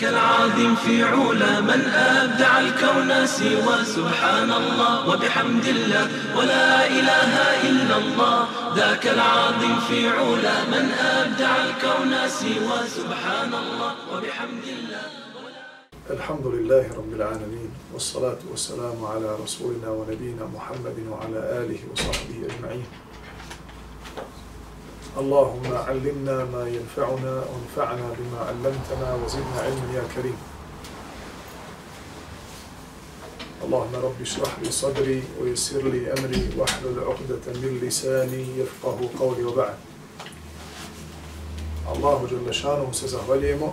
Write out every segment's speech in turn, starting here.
ذاك العظيم في علا من أبدع الكون سوى سبحان الله وبحمد الله ولا إله إلا الله. ذاك العظيم في علا من أبدع الكون سوى سبحان الله وبحمد الله. الحمد لله رب العالمين والصلاة والسلام على رسولنا ونبينا محمد وعلى آله وصحبه أجمعين. اللهم علمنا ما ينفعنا وانفعنا بما علمتنا وزدنا علما يا كريم اللهم رب اشرح لي صدري ويسر لي أمري واحلل عقدة من لساني يفقه قولي وبعد الله جل شانه سزهوليمو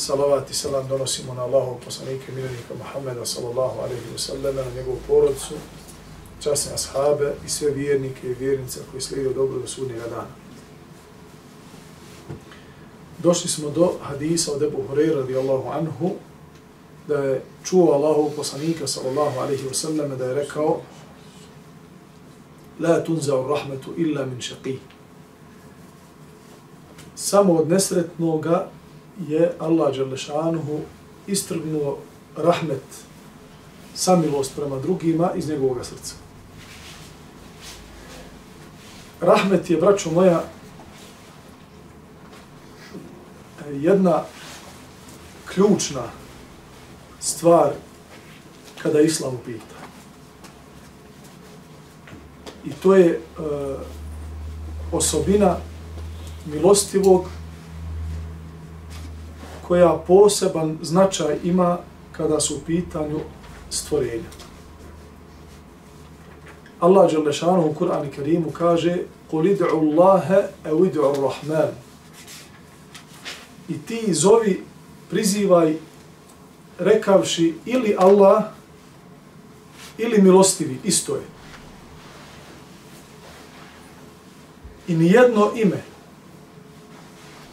salavat i salam donosimo na Allahov poslanika miljenika Muhammeda sallallahu alaihi wa sallam, na njegovu porodcu, časne ashabe i sve vjernike i vjernice koji slijedio dobro do sudnjega dana. Došli smo do hadisa od Ebu Hureyra radijallahu anhu, da je čuo Allahov poslanika sallallahu alaihi wasallam da je rekao La tunza'u rahmetu illa min šaqih. Samo od nesretnoga je Allah Đalešanuhu istrgnuo rahmet, samilost prema drugima iz njegovog srca. Rahmet je, braćo moja, jedna ključna stvar kada Islam pita. I to je e, osobina milostivog koja poseban značaj ima kada su u pitanju stvorenja. Allah Đalešanu u Kur'an i Kerimu kaže قُلِ دُعُ اللَّهَ اَوْ دُعُ الرَّحْمَنِ I ti zovi, prizivaj, rekavši ili Allah, ili milostivi, isto je. I nijedno ime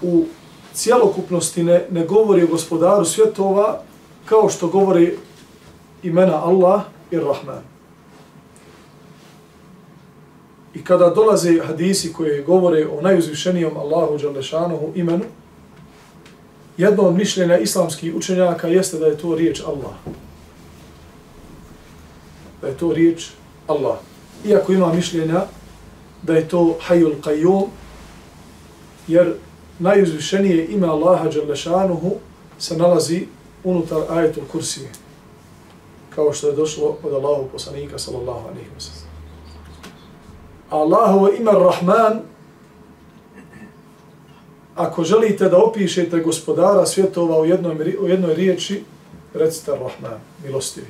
u cijelokupnosti ne, ne govori o gospodaru svjetova kao što govori imena Allah i Rahman. I kada dolaze hadisi koje govore o najuzvišenijom Allahu Đalešanohu imenu, jedno od mišljenja islamskih učenjaka jeste da je to riječ Allah. Da je to riječ Allah. Iako ima mišljenja da je to Hayyul Qayyum, jer najuzvišenije ime Allaha Đalešanuhu se nalazi unutar ajetul kursije, kao što je došlo od Allahu poslanika sallallahu alaihi wa sallam. Allahovo ime Rahman, ako želite da opišete gospodara svjetova u jednoj, u jednoj riječi, recite Rahman, milostivi.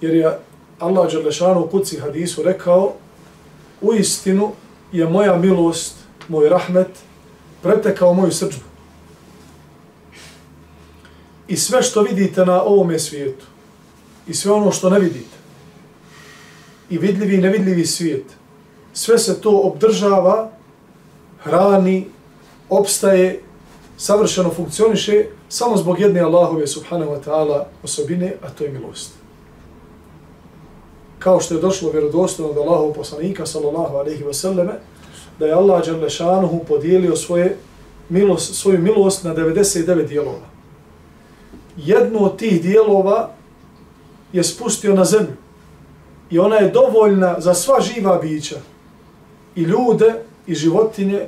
Jer je Allah Đerlešanu u kuci hadisu rekao, u istinu je moja milost, moj rahmet, pretekao moju srđbu. I sve što vidite na ovome svijetu, i sve ono što ne vidite, i vidljivi i nevidljivi svijet, sve se to obdržava, hrani, opstaje, savršeno funkcioniše, samo zbog jedne Allahove subhanahu wa ta'ala osobine, a to je milost. Kao što je došlo vjerodostojno od Allahov poslanika, sallallahu alaihi wa sallame, da je Allah Đalešanuhu podijelio svoje milost, svoju milost na 99 dijelova. Jedno od tih dijelova je spustio na zemlju i ona je dovoljna za sva živa bića i ljude i životinje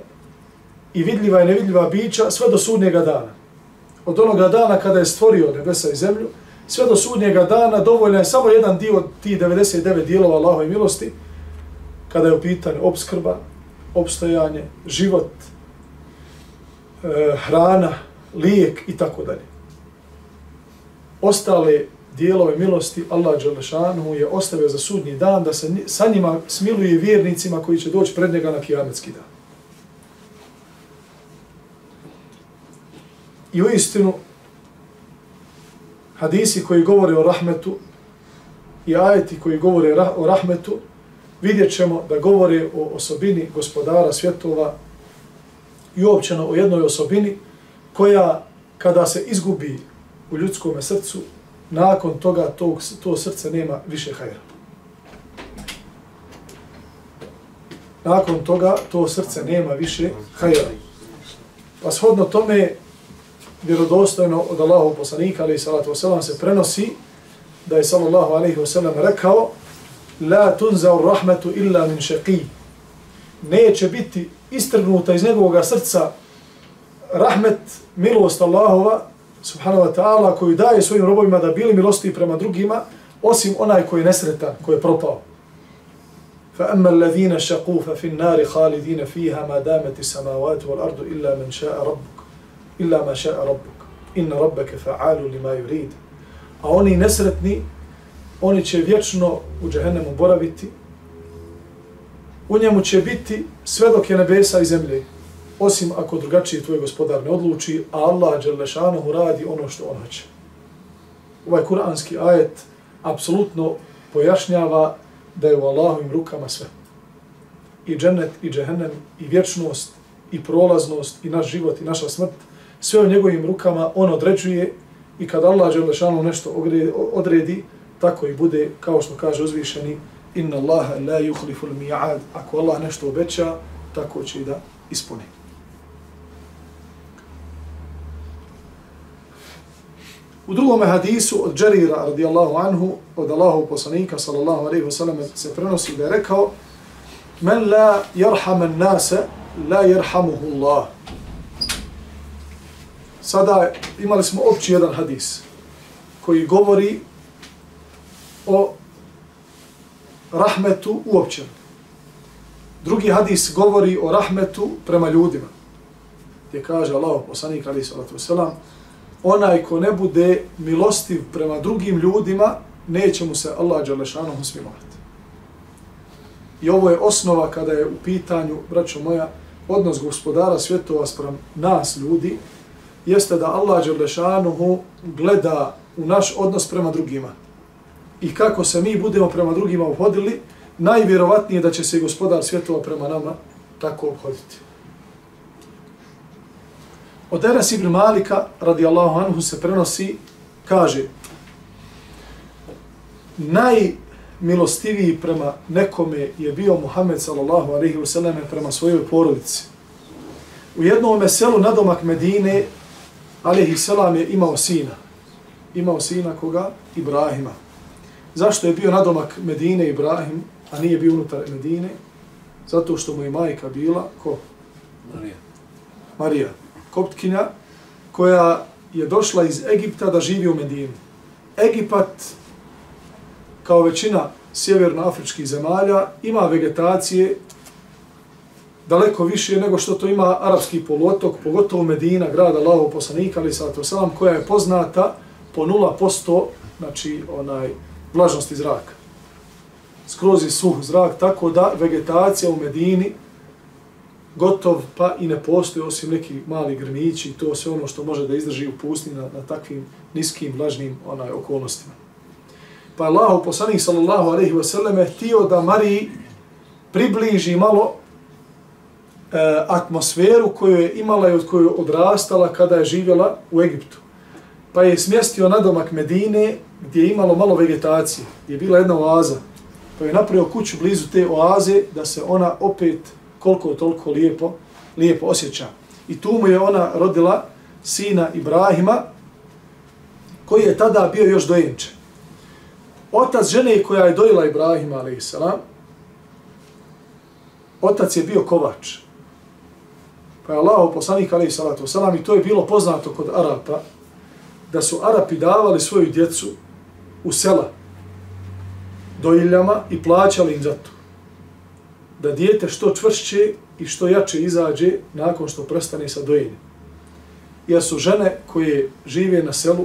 i vidljiva i nevidljiva bića sve do sudnjega dana. Od onoga dana kada je stvorio nebesa i zemlju, sve do sudnjega dana dovoljna je samo jedan dio tih 99 dijelova Allahove milosti kada je u pitanju obskrba, opstajanje, život, e, hrana, lijek i tako dalje. Ostale dijelove milosti Allah Đalešanu je ostavio za sudnji dan da se sa njima smiluje vjernicima koji će doći pred njega na kijametski dan. I u istinu, hadisi koji govore o rahmetu i ajeti koji govore o rahmetu vidjet ćemo da govore o osobini gospodara svjetova i uopćeno o jednoj osobini koja kada se izgubi u ljudskom srcu, nakon toga to, to srce nema više hajra. Nakon toga to srce nema više hajra. Pa shodno tome, vjerodostojno od Allahov poslanika, ali salatu wasalam, se prenosi da je sallallahu alaihi wasalam rekao La tunzau rahmetu illa min šeqi. Neće biti istrgnuta iz njegovog srca rahmet, milost Allahova, subhanahu wa ta'ala, koju daje svojim robovima da bili milosti prema drugima, osim onaj koji je nesretan, koji je propao. فأما الذين شقوا ففي النار خالدين فيها ما دامت السماوات والأرض إلا من شاء ربك إلا ما شاء ربك إن ربك فعال لما يريد a oni nesretni, oni će vječno u džehennemu boraviti, u njemu će biti sve dok je nebesa i zemlje, osim ako drugačije tvoj gospodar ne odluči, a Allah Đelešanohu radi ono što on hoće. Ovaj kuranski ajet apsolutno pojašnjava da je u Allahovim rukama sve. I džennet, i džehennem, i vječnost, i prolaznost, i naš život, i naša smrt, sve u njegovim rukama on određuje i kad Allah Đelešanu nešto odredi, tako i bude, kao što kaže uzvišeni, inna Allaha la yuhliful l-mi'ad, ako Allah nešto obeća, tako će i da ispuni. U drugom hadisu od Džarira radijallahu anhu, od Allahu poslanika sallallahu alaihi wa sallam, se prenosi da je rekao Men la jarhaman nase, la jarhamuhu Allah. Sada imali smo opći jedan hadis koji govori o rahmetu uopće. Drugi hadis govori o rahmetu prema ljudima. Gdje kaže Allah, poslanik alaihi sallatu wasalam, onaj ko ne bude milostiv prema drugim ljudima, neće mu se Allah Đalešanom smilovati. I ovo je osnova kada je u pitanju, braćo moja, odnos gospodara svjetova sprem nas ljudi, jeste da Allah Đalešanuhu gleda u naš odnos prema drugima. I kako se mi budemo prema drugima obhodili, najvjerovatnije da će se gospodar svjetova prema nama tako obhoditi. Od Enes ibn Malika, radijallahu anhu, se prenosi, kaže, najmilostiviji prema nekome je bio Muhammed sallallahu alaihi wasallam prema svojoj porodici. U jednom selu na domak Medine, alaihi salam je imao sina. Imao sina koga? Ibrahima. Zašto je bio na domak Medine Ibrahim, a nije bio unutar Medine? Zato što mu je majka bila, ko? Marija. Marija koptkinja koja je došla iz Egipta da živi u Medini. Egipat, kao većina sjevernoafričkih zemalja, ima vegetacije daleko više nego što to ima arapski poluotok, pogotovo Medina, grada Allahov poslanika, ali sato sam, koja je poznata po 0% znači, onaj, vlažnosti zraka. Skroz je suh zrak, tako da vegetacija u Medini gotov, pa i ne postoji osim neki mali grmići, to sve ono što može da izdrži u pustini na, na takvim niskim, vlažnim onaj, okolnostima. Pa Allah, poslanik sallallahu alaihi wa sallam, htio da Mariji približi malo e, atmosferu koju je imala i od koju je odrastala kada je živjela u Egiptu. Pa je smjestio na domak Medine gdje je imalo malo vegetacije, gdje je bila jedna oaza. Pa je napravio kuću blizu te oaze da se ona opet koliko toliko lijepo, lijepo osjeća. I tu mu je ona rodila sina Ibrahima, koji je tada bio još dojenče. Otac žene koja je dojela Ibrahima, a.s. Otac je bio kovač. Pa je Allah poslanik, a.s. i to je bilo poznato kod Arapa, da su Arapi davali svoju djecu u sela dojiljama i plaćali im za to da dijete što čvršće i što jače izađe nakon što prestane sa dojenjem. Jer su žene koje žive na selu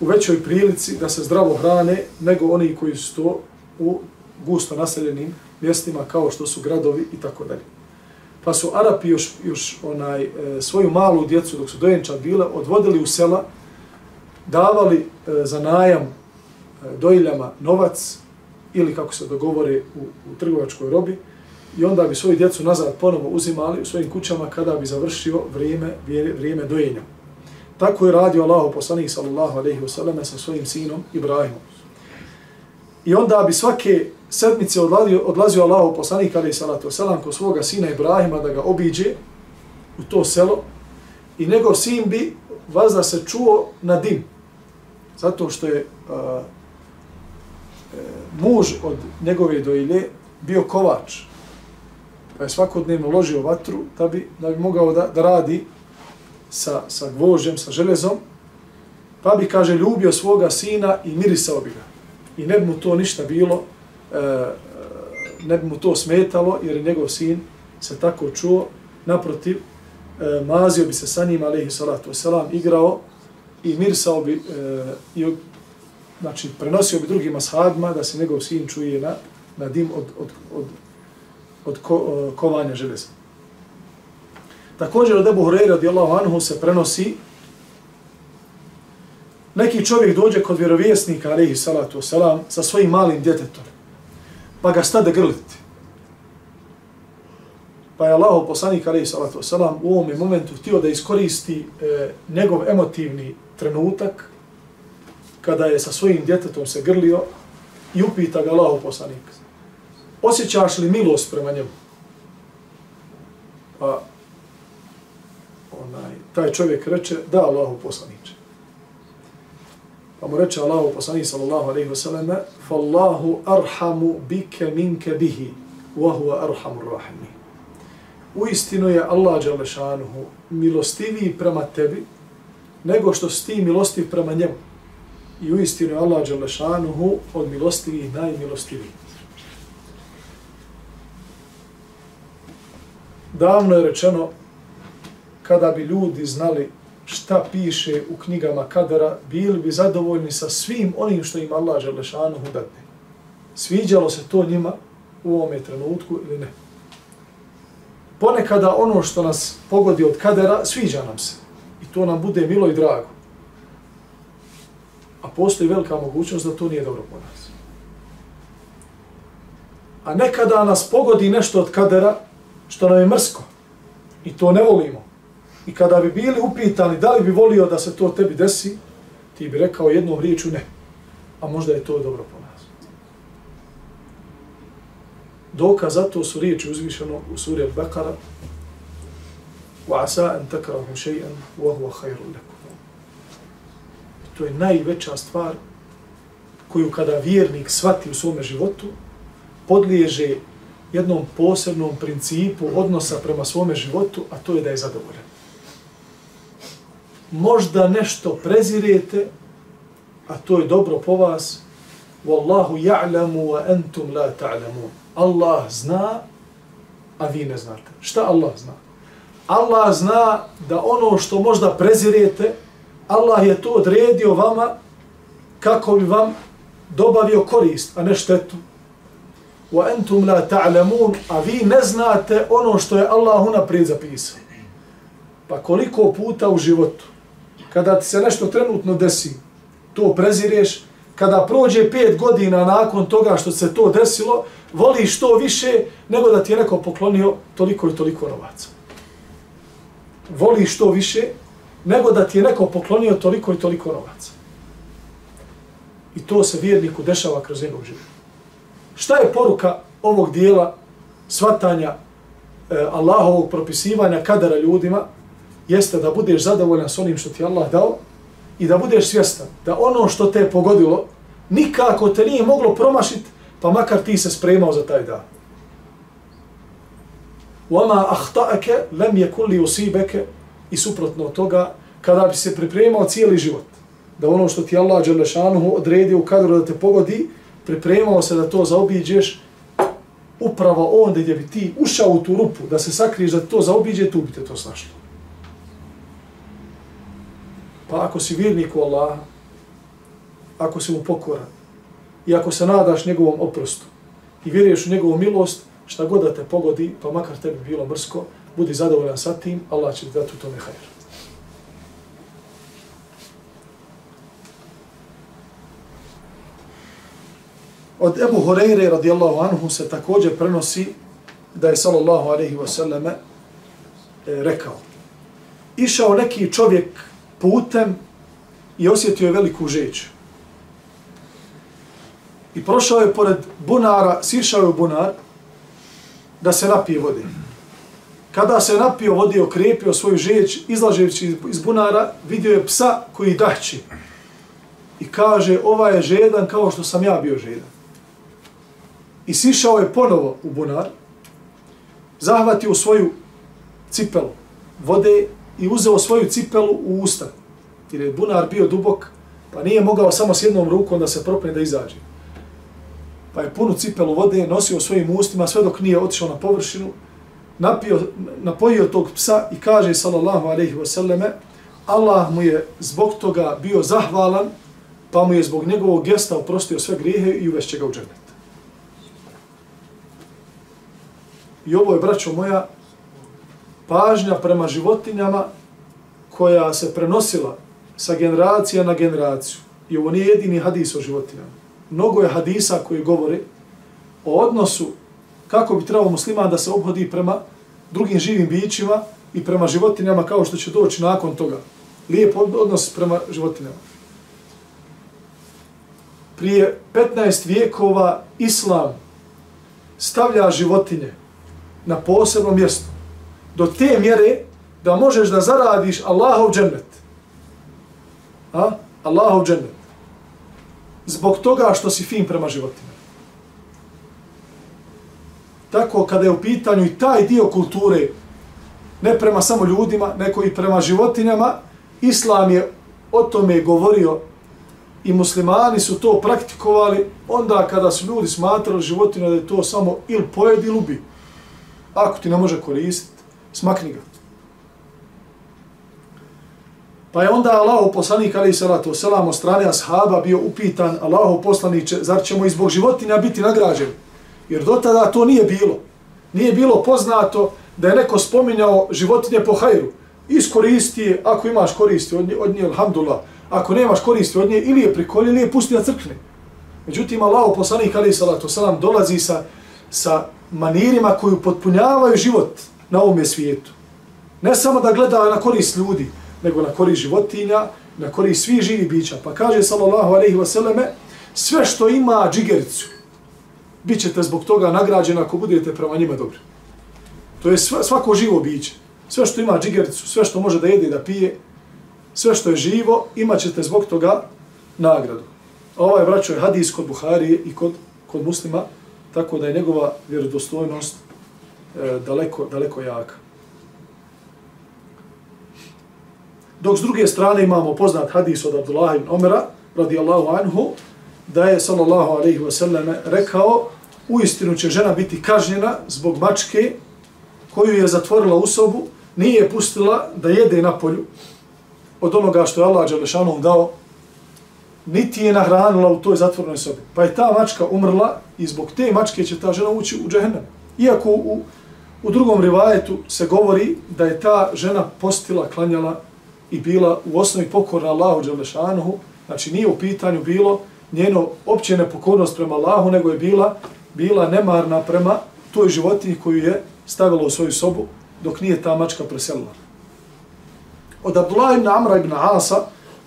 u većoj prilici da se zdravo hrane nego oni koji su to u gusto naseljenim mjestima kao što su gradovi i tako dalje. Pa su Arapi još, još onaj, e, svoju malu djecu dok su dojenčad bile odvodili u sela, davali e, za najam e, dojiljama novac ili kako se dogovore u, u trgovačkoj robi i onda bi svoju djecu nazad ponovo uzimali u svojim kućama kada bi završio vrijeme, vrijeme dojenja. Tako je radio Allah poslanik sallallahu alaihi wasallam sa svojim sinom Ibrahimom. I onda bi svake sedmice odlazio, odlazio Allah poslanik alaihi salatu wasallam kod svoga sina Ibrahima da ga obiđe u to selo i njegov sin bi vazda se čuo na dim. Zato što je a, e, muž od njegove dojilje bio kovač. Pa je svakodnevno ložio vatru da bi, da bi mogao da, da radi sa, sa gvožem, sa železom. Pa bi, kaže, ljubio svoga sina i mirisao bi ga. I ne bi mu to ništa bilo, e, e, ne bi mu to smetalo, jer je njegov sin se tako čuo. Naprotiv, e, mazio bi se sa njim, alaihi salatu wasalam, igrao i mirsao bi, e, i, znači, prenosio bi drugim ashabima da se njegov sin čuje na, na dim od, od, od, od ko, e, kovanja železa. Također od Ebu Hureyre radijallahu anhu se prenosi neki čovjek dođe kod vjerovjesnika alaihi salatu wasalam sa svojim malim djetetom pa ga stade grliti. Pa je Allah poslanik alaihi salatu wasalam u ovom momentu htio da iskoristi e, njegov emotivni trenutak kada je sa svojim djetetom se grlio i upita ga Allah poslanik osjećaš li milost prema njemu? Pa onaj, taj čovjek reče, da Allahu poslaniče. Pa mu reče Allahu poslanič sallallahu alaihi wa sallame, Fallahu arhamu bike minke bihi, wa huwa arhamu rahimi. U istinu je Allah Đalešanuhu milostiviji prema tebi, nego što si ti milostiv prema njemu. I u istinu je Allah Đalešanuhu od milostivih najmilostiviji. Davno je rečeno kada bi ljudi znali šta piše u knjigama kadara, bili bi zadovoljni sa svim onim što im Allah Želešanu hudatne. Sviđalo se to njima u ovome trenutku ili ne. Ponekada ono što nas pogodi od kadera, sviđa nam se. I to nam bude milo i drago. A postoji velika mogućnost da to nije dobro po nas. A nekada nas pogodi nešto od kadera što nam je mrsko. I to ne volimo. I kada bi bili upitani da li bi volio da se to tebi desi, ti bi rekao jednom riječu ne. A možda je to dobro po nas. Dokaz za to su riječi uzvišeno u suri Al-Baqara وَعَسَا أَن تَكْرَهُ شَيْئًا وَهُوَ خَيْرٌ لَكُمْ To je najveća stvar koju kada vjernik svati u svome životu, podliježe jednom posebnom principu odnosa prema svome životu, a to je da je zadovoljan možda nešto prezirete, a to je dobro po vas, Wallahu ja'lamu wa antum la ta'lamun. Allah zna, a vi ne znate. Šta Allah zna? Allah zna da ono što možda prezirete, Allah je to odredio vama kako bi vam dobavio korist, a ne štetu. Wa antum la ta'lamun, a vi ne znate ono što je Allah unaprijed zapisao. Pa koliko puta u životu kada ti se nešto trenutno desi, to prezireš, kada prođe pet godina nakon toga što se to desilo, voliš to više nego da ti je neko poklonio toliko i toliko novaca. Voliš to više nego da ti je neko poklonio toliko i toliko novaca. I to se vjerniku dešava kroz njegov život. Šta je poruka ovog dijela svatanja e, Allahovog propisivanja kadara ljudima, jeste da budeš zadovoljan s onim što ti Allah dao i da budeš svjestan da ono što te je pogodilo nikako te nije moglo promašiti pa makar ti se spremao za taj dan. وَمَا أَحْتَأَكَ لَمْ يَكُنْ لِي أُسِيبَكَ I suprotno toga, kada bi se pripremao cijeli život, da ono što ti Allah Đalešanuhu odredio u kadru da te pogodi, pripremao se da to zaobiđeš, upravo onda gdje bi ti ušao u tu rupu, da se sakriješ da to zaobiđe, tu bi te to snašlo. Pa ako si vjernik u Allaha, ako si mu pokoran, i ako se nadaš njegovom oprostu, i vjeruješ u njegovu milost, šta god da te pogodi, pa makar tebi bilo mrsko, budi zadovoljan sa tim, Allah će ti dati u tome hajr. Od Ebu Hureyre radijallahu anhu se također prenosi da je sallallahu alaihi wasallam e, rekao. Išao neki čovjek putem i osjetio je veliku žeć. I prošao je pored bunara, sišao je u bunar da se napije vode. Kada se napio vode, okrepio svoju žeć, izlažeći iz bunara, vidio je psa koji dahči. I kaže, ova je žedan kao što sam ja bio žedan. I sišao je ponovo u bunar, zahvatio svoju cipelu vode i uzeo svoju cipelu u usta. Jer je bunar bio dubok, pa nije mogao samo s jednom rukom da se propne da izađe. Pa je punu cipelu vode nosio svojim ustima sve dok nije otišao na površinu, napio, napojio tog psa i kaže sallallahu alaihi wasallame, Allah mu je zbog toga bio zahvalan, pa mu je zbog njegovog gesta oprostio sve grijehe i uvešće ga u džennet. I ovo je, braćo moja, pažnja prema životinjama koja se prenosila sa generacija na generaciju. I ovo nije jedini hadis o životinjama. Mnogo je hadisa koji govore o odnosu kako bi trebao musliman da se obhodi prema drugim živim bićima i prema životinjama kao što će doći nakon toga. Lijep odnos prema životinjama. Prije 15 vijekova islam stavlja životinje na posebno mjesto. Do te mjere da možeš da zaradiš Allahov džennet. A? Allahov džennet. Zbog toga što si fin prema životinjama. Tako kada je u pitanju i taj dio kulture, ne prema samo ljudima, neko i prema životinjama, Islam je o tome govorio i muslimani su to praktikovali onda kada su ljudi smatrali životinje da je to samo ili pojedi ili ubi. Ako ti ne može koristiti, smakni ga. Pa je onda Allahu poslanik ali se ratu selam od strane ashaba bio upitan Allahu poslanice zar ćemo izbog životinja biti nagrađeni? Jer do tada to nije bilo. Nije bilo poznato da je neko spominjao životinje po hajru. Iskoristi je, ako imaš koristi od nje, od nje alhamdulillah. Ako nemaš koristi od nje, ili je prikolje, ili je pusti na crkne. Međutim, Allahov poslanik ali salatu selam dolazi sa, sa manirima koju potpunjavaju život na ovom svijetu. Ne samo da gleda na korist ljudi, nego na korist životinja, na korist svih živih bića. Pa kaže sallallahu alaihi wa sallame, sve što ima džigericu, bit ćete zbog toga nagrađeni ako budete prema njima dobri. To je svako živo biće. Sve što ima džigericu, sve što može da jede i da pije, sve što je živo, imat ćete zbog toga nagradu. A ovaj vraćao je hadis kod Buharije i kod, kod muslima, tako da je njegova vjerodostojnost e, daleko, daleko jaka. Dok s druge strane imamo poznat hadis od Abdullah ibn Omera, radijallahu anhu, da je, sallallahu alaihi wasallam, rekao, u istinu će žena biti kažnjena zbog mačke koju je zatvorila u sobu, nije je pustila da jede na polju od onoga što je Allah Đalešanom dao, niti je nahranila u toj zatvornoj sobi. Pa je ta mačka umrla i zbog te mačke će ta žena ući u džehennem. Iako u, u drugom rivajetu se govori da je ta žena postila, klanjala i bila u osnovi pokorna Allahu Đalešanuhu, znači nije u pitanju bilo njeno opće nepokornost prema Allahu, nego je bila bila nemarna prema toj životinji koju je stavila u svoju sobu dok nije ta mačka preselila. Od Abdullah ibn Amra ibn Asa,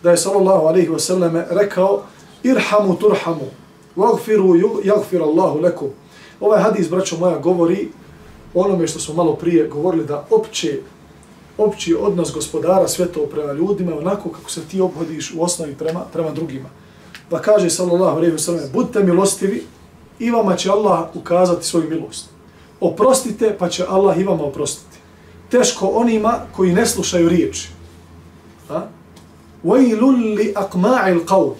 da je sallallahu alaihi wa sallam rekao irhamu turhamu, vagfiru jagfir Allahu lekum. Ovaj hadis, braćo moja, govori onome što smo malo prije govorili da opće opći odnos gospodara svjetova prema ljudima onako kako se ti obhodiš u osnovi prema, prema drugima. Pa kaže sallallahu alejhi ve sellem: budite milostivi i vama će Allah ukazati svoju milost. Oprostite, pa će Allah i vama oprostiti. Teško onima koji ne slušaju riječi. وَيْلُلْ لِأَقْمَاعِ الْقَوْمِ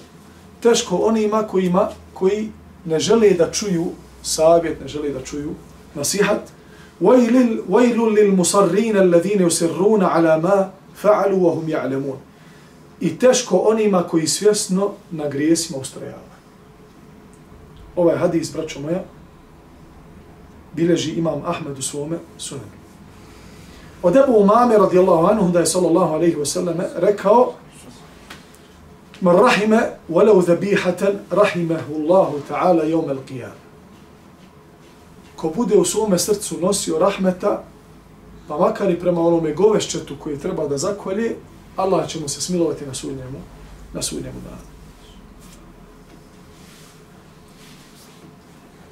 Teško onima kojima, koji ne žele da čuju savjet, ne žele da čuju nasihat. وَيْلُ لِلْمُصَرِّينَ الَّذِينَ يُسِرُّونَ عَلَى مَا فَعَلُوا وَهُمْ يَعْلَمُونَ I teško onima koji svjesno na grijesima ustrajavaju ovaj hadis, braćo moja, bileži imam Ahmed u svome sunanu. Od Ebu Umame radijallahu anhu da je sallallahu alaihi wa sallam rekao من رحم ولو ذبيحة رحمه الله تعالى يوم القيامة. Ko bude u svome srcu nosio rahmeta, pa makar i prema onome govešćetu koji treba da zakolje, Allah će mu se smilovati na sudnjemu, na sudnjemu danu.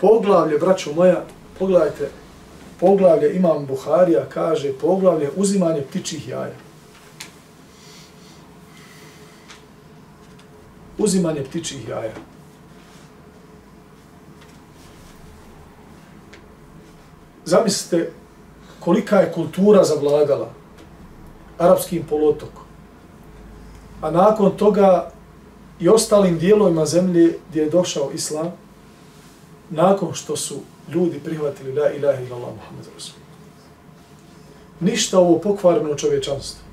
Poglavlje, braćo moja, pogledajte, poglavlje Imam Buharija kaže poglavlje uzimanje ptičih jaja. Uzimanje ptičih jaja. Zamislite kolika je kultura zavladala arapskim polotokom. A nakon toga i ostalim dijelovima zemlje gdje je došao islam, nakon što su ljudi prihvatili la ilaha illallah Muhammed Rasul. Ništa ovo pokvarno čovječanstvo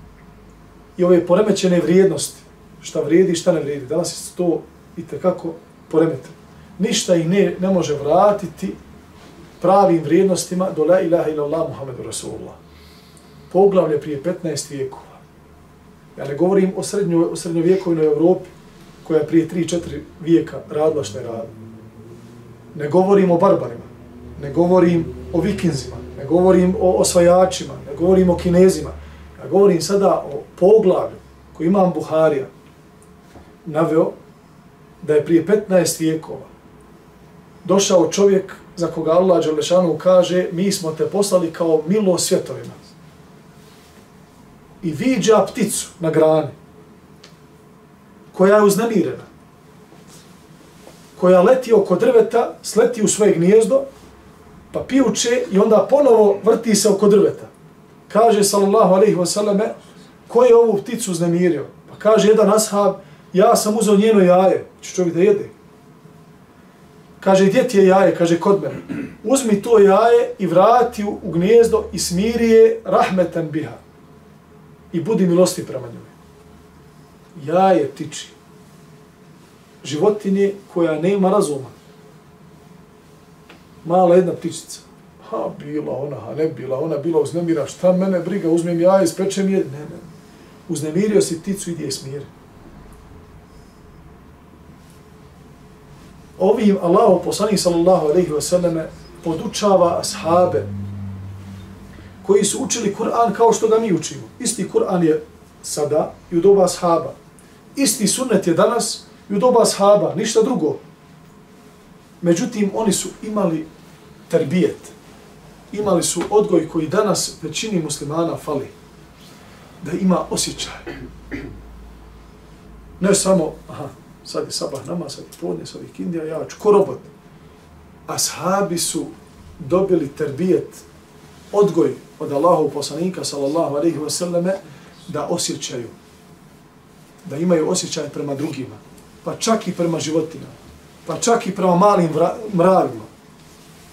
i ove poremećene vrijednosti, šta vrijedi i šta ne vrijedi, danas je to i tekako poremeteno. Ništa ih ne, ne može vratiti pravim vrijednostima do la ilaha illallah Muhammedu Rasulullah. Poglavlje prije 15 vijekova. Ja ne govorim o, srednjoj, o srednjovjekovnoj Evropi koja je prije 3-4 vijeka radila što je radila. Ne govorim o barbarima ne govorim o vikinzima, ne govorim o osvajačima, ne govorim o kinezima, ja govorim sada o poglavlju koji imam Buharija naveo da je prije 15 vijekova došao čovjek za koga Allah Đelešanu kaže mi smo te poslali kao milo svjetovima i viđa pticu na grani koja je uznemirena koja leti oko drveta, sleti u svoje gnijezdo pa pijuče i onda ponovo vrti se oko drveta. Kaže sallallahu alejhi ve ko je ovu pticu znemirio? Pa kaže jedan ashab, ja sam uzeo njeno jaje, će čovjek da jede. Kaže, gdje ti je jaje? Kaže, kod mene. Uzmi to jaje i vrati u, u gnjezdo i smiri je rahmetan biha. I budi milosti prema njoj. Jaje tiči. Životinje koja nema razuma mala jedna ptičica. Ha, bila ona, ha, ne bila ona, bila uznemira, šta mene briga, uzmem jaje, i je, ne, ne. Uznemirio si pticu, idi je smiri. Ovim Allahu poslanik sallallahu alejhi ve selleme podučava ashabe koji su učili Kur'an kao što ga mi učimo. Isti Kur'an je sada i u doba ashaba. Isti sunnet je danas i u doba ashaba, ništa drugo. Međutim, oni su imali terbijet. Imali su odgoj koji danas većini muslimana fali. Da ima osjećaj. Ne samo, aha, sad je sabah nama, sad je podne, sad je kindija, ja ću ko robot. Ashabi su dobili terbijet, odgoj od Allahu poslanika, sallallahu alaihi wasallame, da osjećaju. Da imaju osjećaj prema drugima. Pa čak i prema životinama pa čak i prema malim mravima,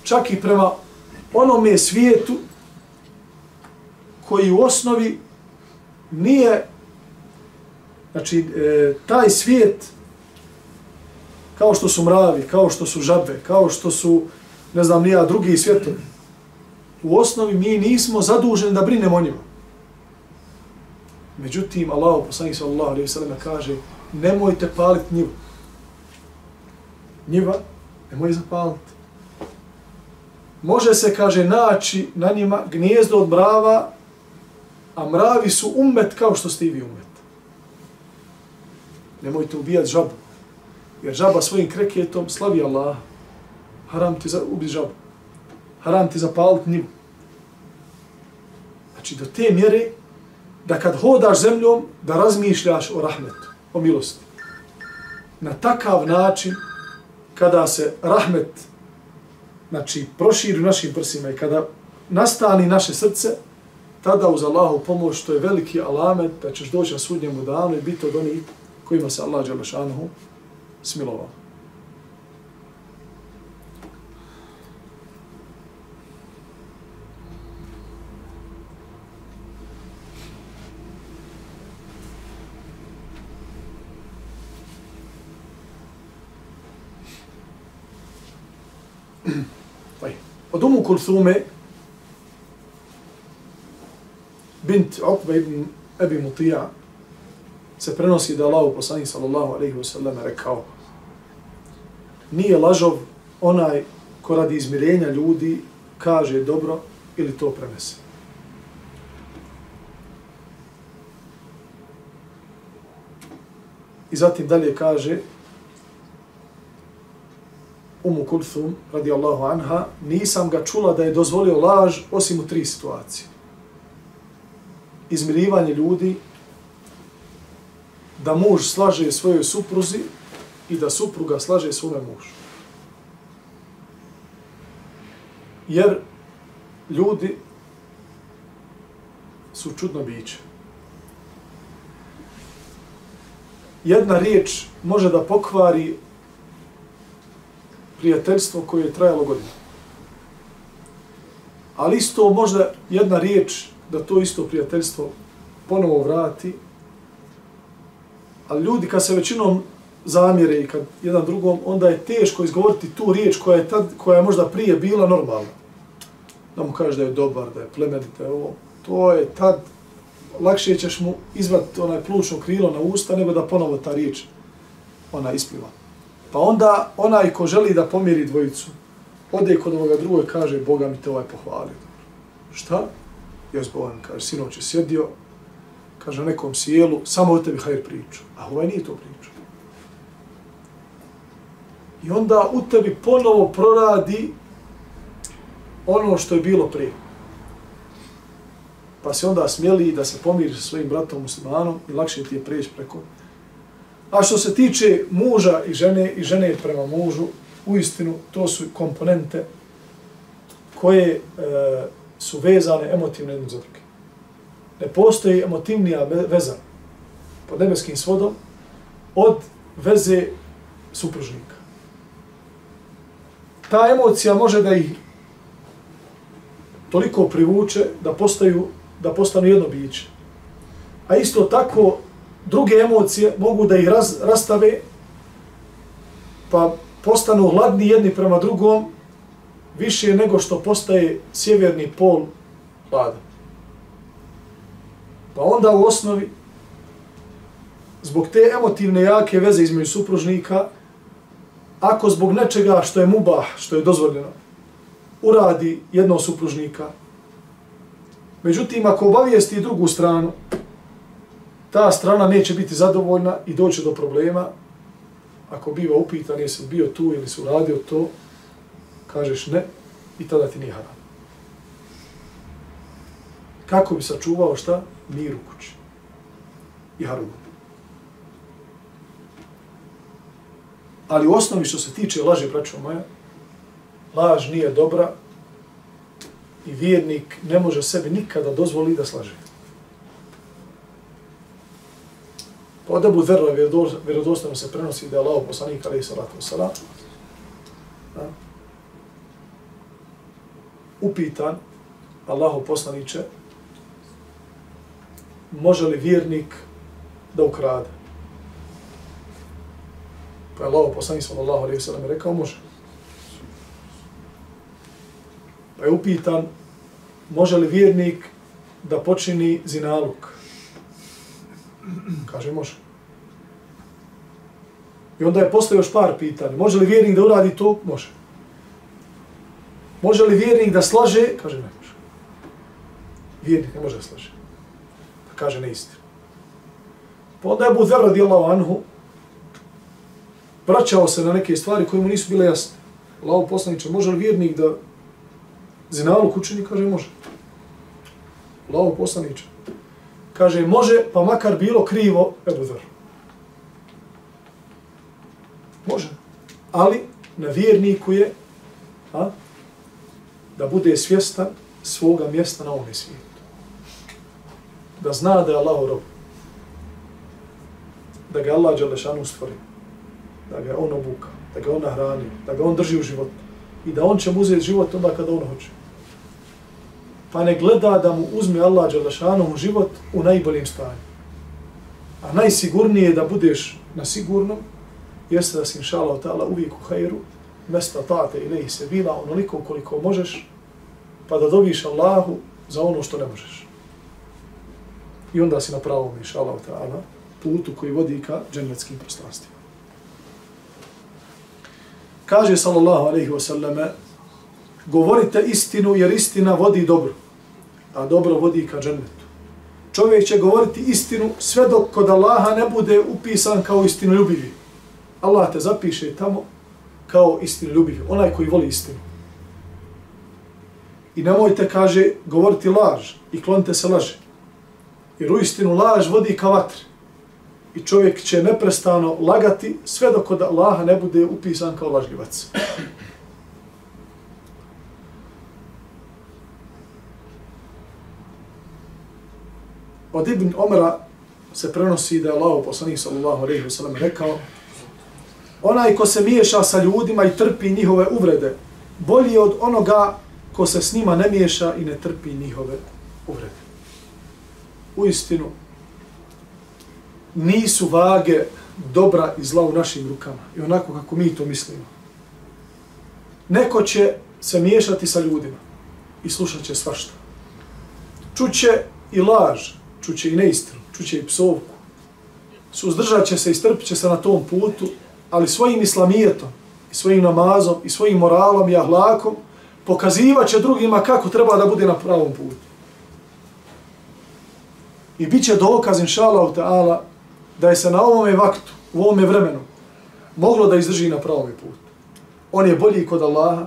čak i prema onome svijetu koji u osnovi nije, znači, e, taj svijet, kao što su mravi, kao što su žabe, kao što su, ne znam, nija drugi svjetovi. u osnovi mi nismo zaduženi da brinemo o njima. Međutim, Allah, poslanik sallallahu alaihi sallam, kaže, nemojte paliti njivu njiva, nemoj zapaliti. Može se, kaže, naći na njima gnijezdo od brava, a mravi su umet kao što ste i vi umet. Nemojte ubijati žabu, jer žaba svojim kreketom slavi Allah. Haram ti za, ubi žabu. Haram ti zapaliti njivu. Znači, do te mjere da kad hodaš zemljom, da razmišljaš o rahmetu, o milosti. Na takav način kada se rahmet znači, proširi u našim prsima i kada nastani naše srce, tada uz Allahu pomoć, to je veliki alamet da ćeš doći na sudnjemu danu i biti od onih kojima se Allah Đalešanuhu smilovao. Od Umu Kulthume, bint Uqba ibn Abi Mutija, se prenosi da Allah poslanik sallallahu alaihi wasallam rekao nije lažov onaj ko radi izmirenja ljudi kaže dobro ili to prenese. I zatim dalje kaže Umu Kulthum, radijallahu anha, nisam ga čula da je dozvolio laž osim u tri situacije. Izmirivanje ljudi, da muž slaže svojoj supruzi i da supruga slaže svome mužu. Jer ljudi su čudno biće. Jedna riječ može da pokvari prijateljstvo koje je trajalo godinu. Ali isto možda jedna riječ da to isto prijateljstvo ponovo vrati. Ali ljudi kad se većinom zamjere i kad jedan drugom, onda je teško izgovoriti tu riječ koja je, tad, koja je možda prije bila normalna. Da mu kažeš da je dobar, da je plemenit, da je ovo. To je tad, lakše ćeš mu izvati onaj plučno krilo na usta nego da ponovo ta riječ ona ispliva. Pa onda onaj ko želi da pomiri dvojicu, ode kod ovoga drugog i kaže, Boga mi te ovaj pohvalio. Šta? Jes kaže, sinoć je sjedio, kaže nekom sjelu, samo o tebi hajr priču. A ovaj nije to priču. I onda u tebi ponovo proradi ono što je bilo prije. Pa se onda smjeli da se pomiri sa svojim bratom muslimanom i lakše ti je prijeći preko A što se tiče muža i žene i žene prema mužu, u istinu to su komponente koje e, su vezane emotivno jedno za druge. Ne postoji emotivnija veza pod nebeskim svodom od veze supružnika. Ta emocija može da ih toliko privuče da postaju da postanu jedno biće. A isto tako druge emocije mogu da ih raz, rastave, pa postanu hladni jedni prema drugom, više nego što postaje sjeverni pol hladan. Pa onda u osnovi, zbog te emotivne jake veze između supružnika, ako zbog nečega što je mubah, što je dozvoljeno, uradi jednog supružnika, međutim, ako obavijesti drugu stranu, ta strana neće biti zadovoljna i doće do problema. Ako biva upitan jesi bio tu ili si radio to, kažeš ne i tada ti nije haram. Kako bi sačuvao šta? Mir u kući. I haram. Ali u osnovi što se tiče laži, braćo moja, laž nije dobra i vjernik ne može sebi nikada dozvoli da slaže. Pa od Ebu Dherra vjerodostojno se prenosi da je Allah poslanik alaih salatu wasalam upitan Allahu poslaniće može li vjernik da ukrade? Pa je Allah poslanik sallallahu alaihi sallam rekao može. Pa je upitan može li vjernik da počini zinaluk? Kaže, može. I onda je postao još par pitanja. Može li vjernik da uradi to? Može. Može li vjernik da slaže? Kaže, ne može. Vjernik ne može da slaže. Kaže neistinu. Pa onda je Budher radijallahu anhu vraćao se na neke stvari koje mu nisu bile jasne. Lao poslaniče, može li vjernik da zinalu kućini? Kaže, može. Lao poslaniče, kaže, može, pa makar bilo krivo, Ebu Zer. Može. Ali na vjerniku je a, da bude svjestan svoga mjesta na ovom svijetu. Da zna da je Allah rob. Da ga Allah Đalešanu stvori. Da ga on obuka. Da ga on nahrani. Da ga on drži u životu. I da on će mu uzeti život onda kada on hoće pa ne gleda da mu uzme Allah Đalešanu život u najboljim stanju. A najsigurnije je da budeš na sigurnom, jeste da si inša Allah ta'ala uvijek u hajru, mesta tate ili se bila onoliko koliko možeš, pa da dobiš Allahu za ono što ne možeš. I onda si na pravom inša Allah ta'ala putu koji vodi ka džennetskim prostranstvima. Kaže sallallahu alaihi wa sallame, govorite istinu jer istina vodi dobro, a dobro vodi ka džennetu. Čovjek će govoriti istinu sve dok kod Allaha ne bude upisan kao istinu ljubivi. Allah te zapiše tamo kao istinu ljubivi, onaj koji voli istinu. I nemojte, kaže, govoriti laž i klonite se laže. Jer u istinu laž vodi ka vatri. I čovjek će neprestano lagati sve dok od Allaha ne bude upisan kao lažljivac. Od Ibn Omara se prenosi da je Allah poslanih sallallahu alaihi wa sallam rekao onaj ko se miješa sa ljudima i trpi njihove uvrede, bolji od onoga ko se s njima ne miješa i ne trpi njihove uvrede. U istinu, nisu vage dobra i zla u našim rukama i onako kako mi to mislimo. Neko će se miješati sa ljudima i slušat će svašta. Čuće i laž, čuće i neistinu, čuće i psovku. Suzdržat će se i strpit će se na tom putu, ali svojim islamijetom, i svojim namazom, i svojim moralom i ahlakom pokazivat će drugima kako treba da bude na pravom putu. I bit će dokaz, inša Allah, ta'ala, da je se na ovome vaktu, u ovome vremenu, moglo da izdrži na pravom putu. On je bolji kod Allaha,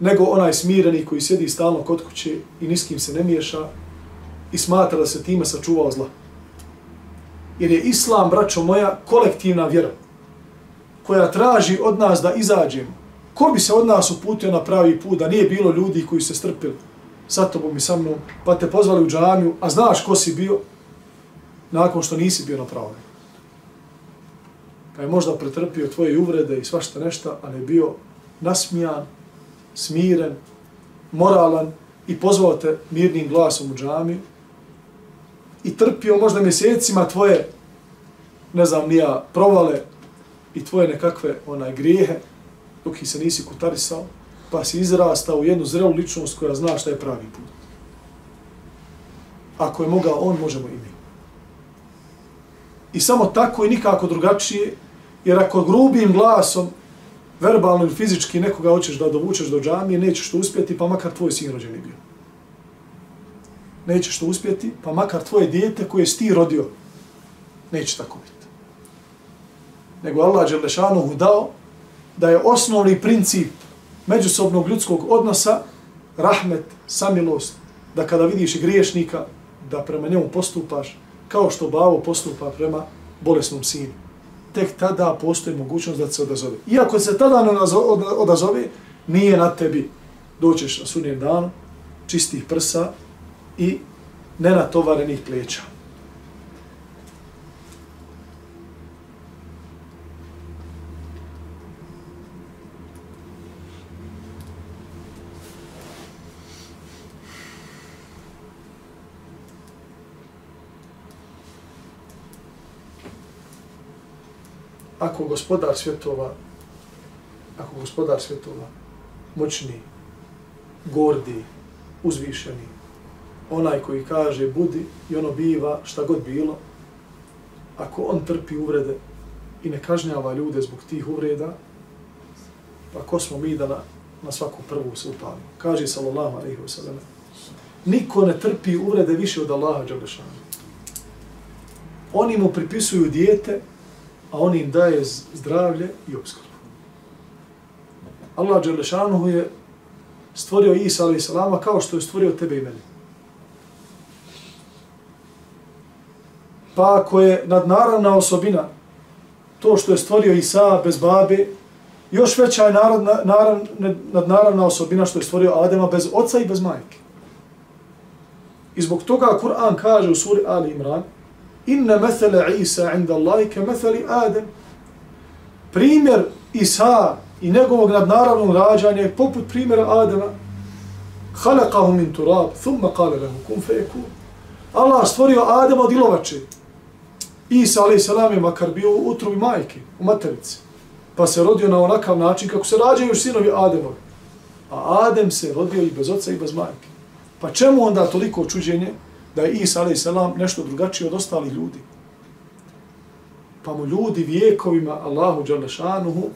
nego onaj smireni koji sjedi stalno kod kuće i niskim se ne miješa i smatra da se time sačuvao zla. Jer je Islam, braćo moja, kolektivna vjera koja traži od nas da izađemo. Ko bi se od nas uputio na pravi put da nije bilo ljudi koji se strpili sa tobom i sa mnom, pa te pozvali u džamiju, a znaš ko si bio nakon što nisi bio na pravom Pa je možda pretrpio tvoje uvrede i svašta nešto, ali je bio nasmijan, smiren, moralan i pozvao te mirnim glasom u džamiju i trpio možda mjesecima tvoje, ne znam, nija provale i tvoje nekakve onaj grijehe, dok ih se nisi kutarisao, pa si izrastao u jednu zrelu ličnost koja zna šta je pravi put. Ako je mogao on, možemo i mi. I samo tako i nikako drugačije, jer ako grubim glasom, verbalno ili fizički nekoga hoćeš da dovučeš do džamije, nećeš to uspjeti, pa makar tvoj sin rođeni bio. Nećeš to uspjeti, pa makar tvoje dijete koje si ti rodio, neće tako biti. Nego Allah Đelešanohu dao da je osnovni princip međusobnog ljudskog odnosa rahmet, samilost, da kada vidiš griješnika, da prema njemu postupaš kao što bavo postupa prema bolesnom sinu. Tek tada postoji mogućnost da se odazove. Iako se tada ne odazove, nije na tebi. Doćeš na sunnijem danu, čistih prsa i nenatovarenih pleća. Ako gospodar svjetova, ako gospodar svjetova, moćni, gordi, uzvišeni, onaj koji kaže budi i ono biva šta god bilo, ako on trpi uvrede i ne kažnjava ljude zbog tih uvreda, pa ko smo mi da na, na svaku prvu se upalimo? Kaže sallallahu alaihi wa sallam, niko ne trpi uvrede više od Allaha Đalešana. Oni mu pripisuju dijete a on im daje zdravlje i obskrbu. Allah Đelešanuhu je stvorio Isa alaih salama kao što je stvorio tebe i mene. Pa ako je nadnaravna osobina to što je stvorio Isa bez babe, još veća je narodna, narav, nadnaravna osobina što je stvorio Adema bez oca i bez majke. I zbog toga Kur'an kaže u suri Ali Imran, inna mesele Isa inda Allahi ke meseli Adem. Primjer Isa i njegovog nadnaravnog rađanja je poput primjera Adema. Halakahu min turab, thumma kale lehu kum feku. Allah stvorio Adema od ilovače. Isa, alaih salam, je makar bio u utrovi majke, u materici. Pa se rodio na onakav način kako se rađaju sinovi Ademovi. A Adem se rodio i bez oca i bez majke. Pa čemu onda toliko čuđenje? Da je Isa a.s. nešto drugačije od ostalih ljudi. pa mu ljudi vijekovima Allahu Đalešanuhu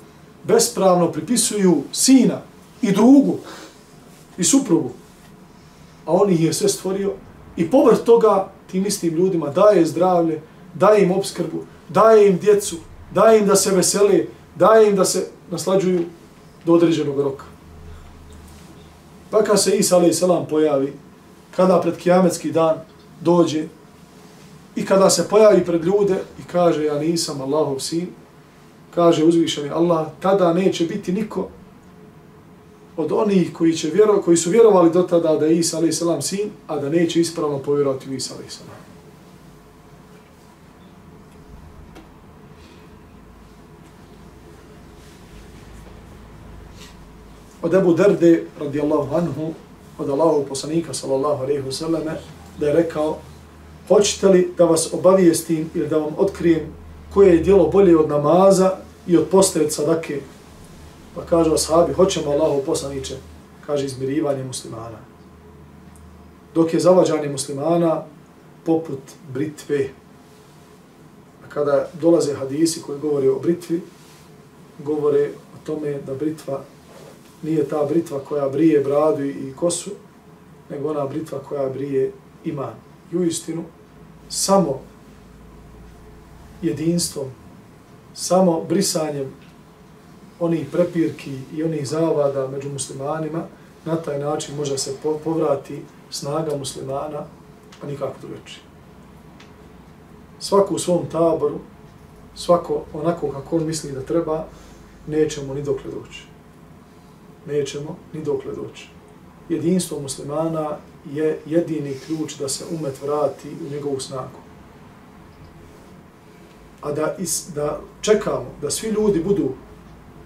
bespravno pripisuju sina i drugu i suprugu, a on ih je sve stvorio i povrh toga tim istim ljudima daje zdravlje, daje im obskrbu, daje im djecu, daje im da se vesele, daje im da se naslađuju do određenog roka. Pa kad se Isa a.s. pojavi, kada pred kijametski dan dođe i kada se pojavi pred ljude i kaže ja nisam Allahov sin, kaže uzvišeni Allah, tada neće biti niko od onih koji, će vjero, koji su vjerovali do tada da je Isa alaih salam sin, a da neće ispravno povjerovati u Isa alaih salam. od Ebu Derde, radijallahu anhu, od Allahov poslanika, sallallahu alejhi ve selleme da je rekao, hoćete li da vas obavijestim ili da vam otkrijem koje je djelo bolje od namaza i od postavit sadake? Pa kaže ashabi, hoćemo Allahu poslaniće, kaže izmirivanje muslimana. Dok je zavađanje muslimana poput britve. A kada dolaze hadisi koji govore o britvi, govore o tome da britva nije ta britva koja brije bradu i kosu, nego ona britva koja brije iman. I u istinu, samo jedinstvom, samo brisanjem onih prepirki i onih zavada među muslimanima, na taj način može se povrati snaga muslimana, a nikako drugačije. Svako u svom taboru, svako onako kako on misli da treba, nećemo ni dokle doći nećemo ni dokle doći. Jedinstvo muslimana je jedini ključ da se umet vrati u njegovu snagu. A da, is, da čekamo da svi ljudi budu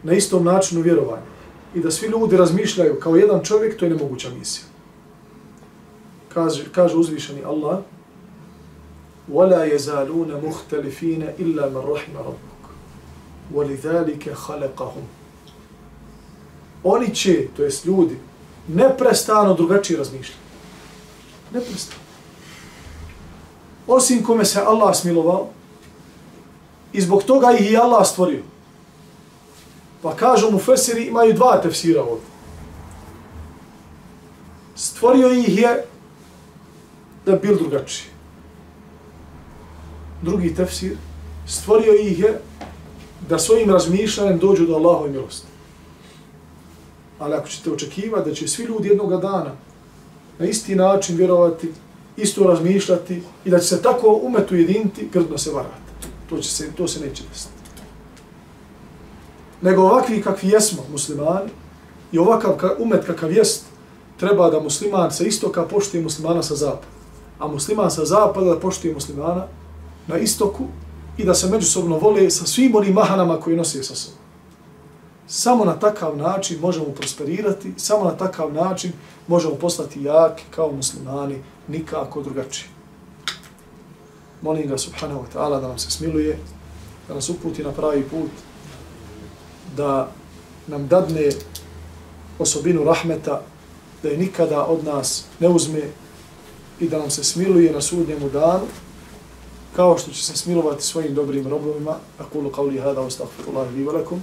na istom načinu vjerovanja i da svi ljudi razmišljaju kao jedan čovjek, to je nemoguća misija. Kaže, kaže uzvišeni Allah, وَلَا يَزَالُونَ مُخْتَلِفِينَ إِلَّا مَنْ رَحْمَ رَبُّكَ وَلِذَلِكَ خَلَقَهُمْ oni će, to jest ljudi, neprestano drugačije razmišljati. Neprestano. Osim kome se Allah smilovao, i zbog toga ih i Allah stvorio. Pa kažu mu Fesiri, imaju dva tefsira ovdje. Stvorio ih je da bil drugačiji. Drugi tefsir, stvorio ih je da svojim razmišljanjem dođu do Allahove milosti. Ali ako ćete očekivati da će svi ljudi jednog dana na isti način vjerovati, isto razmišljati i da će se tako umetu jediniti, grdno se varate. To, će se, to se neće desiti. Nego ovakvi kakvi jesmo muslimani i ovakav umet kakav jest, treba da musliman sa istoka poštuje muslimana sa zapada. A musliman sa zapada da poštuje muslimana na istoku i da se međusobno vole sa svim onim mahanama koji nosi sa sobom. Samo na takav način možemo prosperirati, samo na takav način možemo postati jaki kao muslimani, nikako drugačije. Molim ga subhanahu wa ta'ala da nam se smiluje, da nas uputi na pravi put, da nam dadne osobinu rahmeta, da je nikada od nas ne uzme i da nam se smiluje na sudnjemu danu, kao što će se smilovati svojim dobrim robovima. Akulu qavli hada, astagfirullahi li valakum.